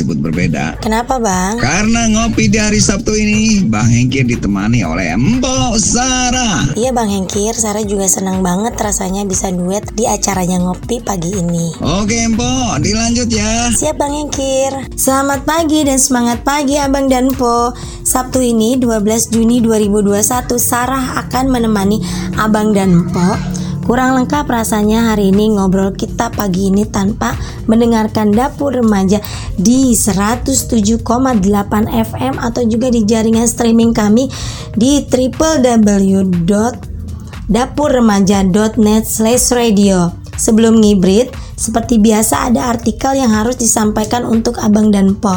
Disebut berbeda? Kenapa bang? Karena ngopi di hari Sabtu ini, Bang Hengkir ditemani oleh Mbok Sarah. Iya bang Hengkir, Sarah juga senang banget rasanya bisa duet di acaranya ngopi pagi ini. Oke Mbok, dilanjut ya. Siap bang Hengkir. Selamat pagi dan semangat pagi abang dan po. Sabtu ini 12 Juni 2021 Sarah akan menemani abang dan po Kurang lengkap rasanya hari ini ngobrol kita pagi ini tanpa mendengarkan dapur remaja di 107,8 FM atau juga di jaringan streaming kami di www.dapurremaja.net slash radio. Sebelum ngibrit, seperti biasa ada artikel yang harus disampaikan untuk Abang dan Po.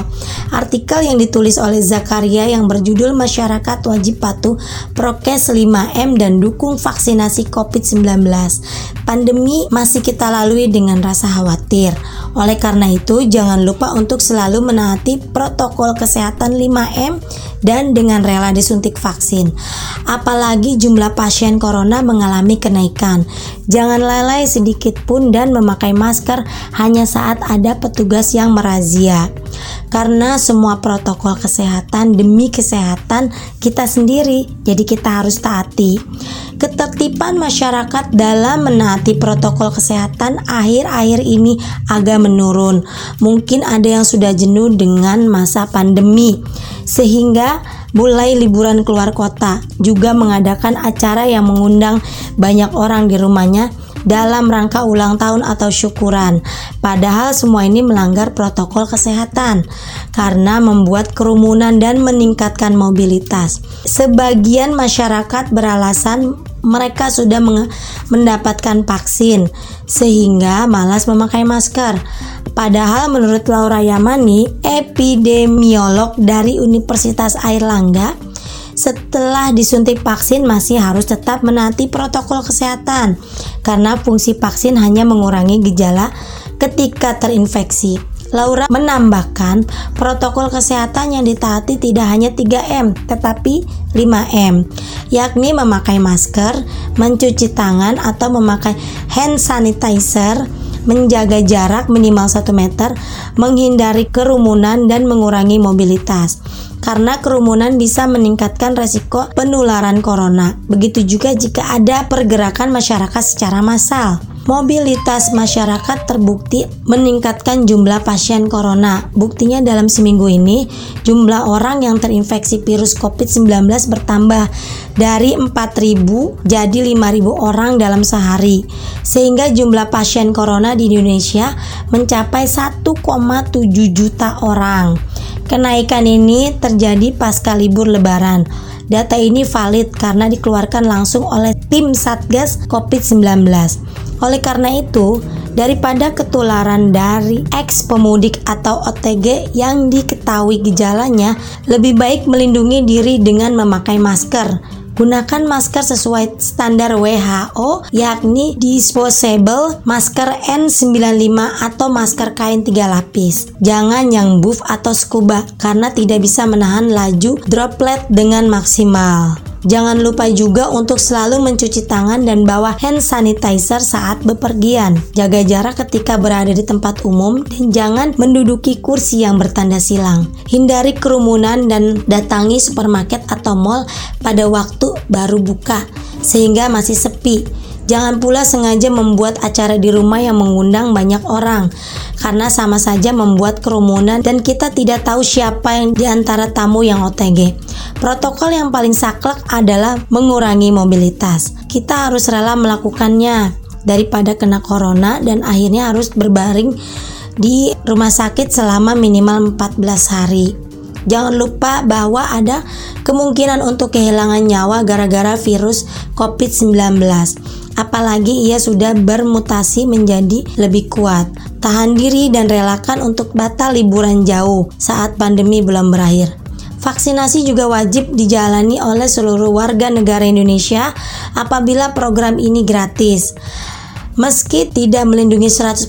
Artikel yang ditulis oleh Zakaria yang berjudul Masyarakat Wajib Patuh Prokes 5M dan Dukung Vaksinasi COVID-19. Pandemi masih kita lalui dengan rasa khawatir. Oleh karena itu, jangan lupa untuk selalu menaati protokol kesehatan 5M dan dengan rela disuntik vaksin. Apalagi jumlah pasien corona mengalami kenaikan. Jangan lalai sedikit pun dan memakai masker hanya saat ada petugas yang merazia. Karena semua protokol kesehatan demi kesehatan kita sendiri, jadi kita harus taati. Ketertiban masyarakat dalam menaati protokol kesehatan akhir-akhir ini agak menurun. Mungkin ada yang sudah jenuh dengan masa pandemi, sehingga mulai liburan keluar kota, juga mengadakan acara yang mengundang banyak orang di rumahnya dalam rangka ulang tahun atau syukuran. Padahal semua ini melanggar protokol kesehatan karena membuat kerumunan dan meningkatkan mobilitas. Sebagian masyarakat beralasan mereka sudah mendapatkan vaksin sehingga malas memakai masker. Padahal menurut Laura Yamani, epidemiolog dari Universitas Airlangga, setelah disuntik vaksin masih harus tetap menaati protokol kesehatan karena fungsi vaksin hanya mengurangi gejala ketika terinfeksi. Laura menambahkan, protokol kesehatan yang ditaati tidak hanya 3M, tetapi 5M, yakni memakai masker, mencuci tangan atau memakai hand sanitizer, menjaga jarak minimal 1 meter, menghindari kerumunan dan mengurangi mobilitas karena kerumunan bisa meningkatkan resiko penularan corona. Begitu juga jika ada pergerakan masyarakat secara massal. Mobilitas masyarakat terbukti meningkatkan jumlah pasien corona. Buktinya dalam seminggu ini, jumlah orang yang terinfeksi virus COVID-19 bertambah dari 4.000 jadi 5.000 orang dalam sehari. Sehingga jumlah pasien corona di Indonesia mencapai 1,7 juta orang. Kenaikan ini terjadi pasca libur lebaran. Data ini valid karena dikeluarkan langsung oleh tim Satgas COVID-19. Oleh karena itu, daripada ketularan dari ex pemudik atau OTG yang diketahui gejalanya, lebih baik melindungi diri dengan memakai masker. Gunakan masker sesuai standar WHO yakni disposable masker N95 atau masker kain tiga lapis. Jangan yang buff atau scuba karena tidak bisa menahan laju droplet dengan maksimal. Jangan lupa juga untuk selalu mencuci tangan dan bawa hand sanitizer saat bepergian. Jaga jarak ketika berada di tempat umum dan jangan menduduki kursi yang bertanda silang. Hindari kerumunan dan datangi supermarket atau mall pada waktu baru buka sehingga masih sepi. Jangan pula sengaja membuat acara di rumah yang mengundang banyak orang karena sama saja membuat kerumunan dan kita tidak tahu siapa yang di antara tamu yang OTG. Protokol yang paling saklek adalah mengurangi mobilitas. Kita harus rela melakukannya daripada kena corona dan akhirnya harus berbaring di rumah sakit selama minimal 14 hari. Jangan lupa bahwa ada kemungkinan untuk kehilangan nyawa gara-gara virus COVID-19 apalagi ia sudah bermutasi menjadi lebih kuat. Tahan diri dan relakan untuk batal liburan jauh saat pandemi belum berakhir. Vaksinasi juga wajib dijalani oleh seluruh warga negara Indonesia apabila program ini gratis. Meski tidak melindungi 100%,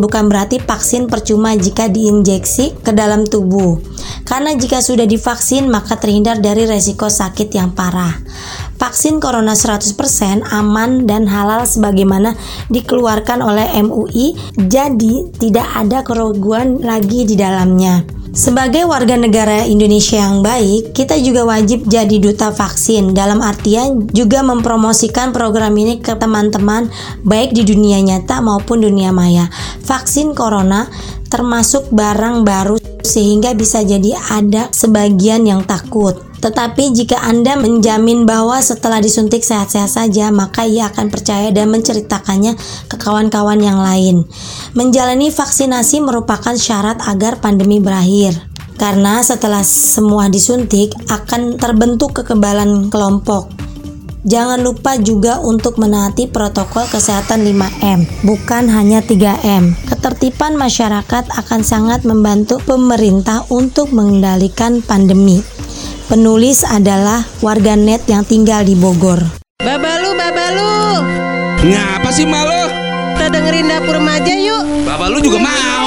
bukan berarti vaksin percuma jika diinjeksi ke dalam tubuh. Karena jika sudah divaksin, maka terhindar dari resiko sakit yang parah. Vaksin corona 100% aman dan halal sebagaimana dikeluarkan oleh MUI, jadi tidak ada keraguan lagi di dalamnya. Sebagai warga negara Indonesia yang baik, kita juga wajib jadi duta vaksin. Dalam artian juga mempromosikan program ini ke teman-teman baik di dunia nyata maupun dunia maya. Vaksin corona termasuk barang baru sehingga bisa jadi ada sebagian yang takut. Tetapi jika Anda menjamin bahwa setelah disuntik sehat-sehat saja, maka ia akan percaya dan menceritakannya ke kawan-kawan yang lain. Menjalani vaksinasi merupakan syarat agar pandemi berakhir. Karena setelah semua disuntik akan terbentuk kekebalan kelompok. Jangan lupa juga untuk menaati protokol kesehatan 5M, bukan hanya 3M. Ketertiban masyarakat akan sangat membantu pemerintah untuk mengendalikan pandemi. Penulis adalah warganet yang tinggal di Bogor. Babalu, babalu. Ngapa sih malu? Kita dengerin dapur remaja yuk. Bapak lu juga mau.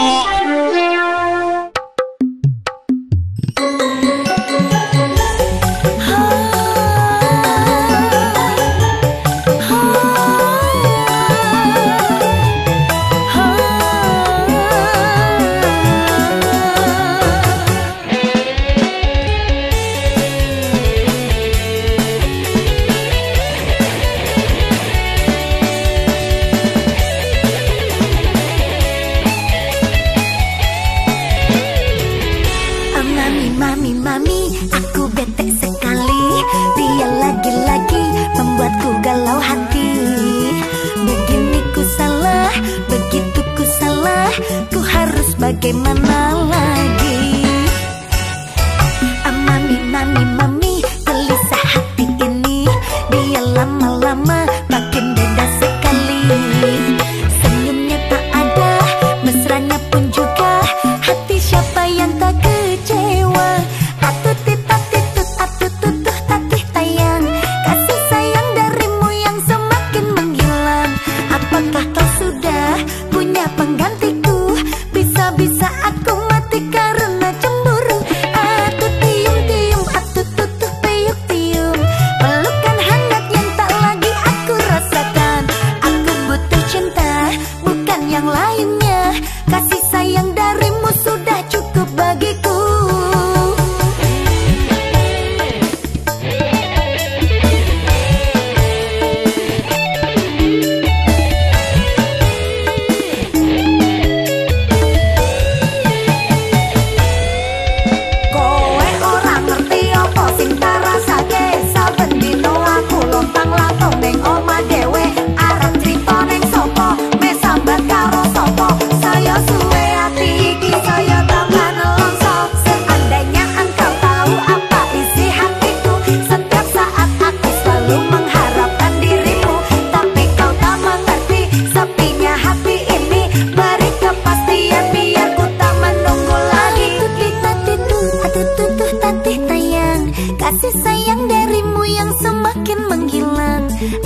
Ku harus bagaimana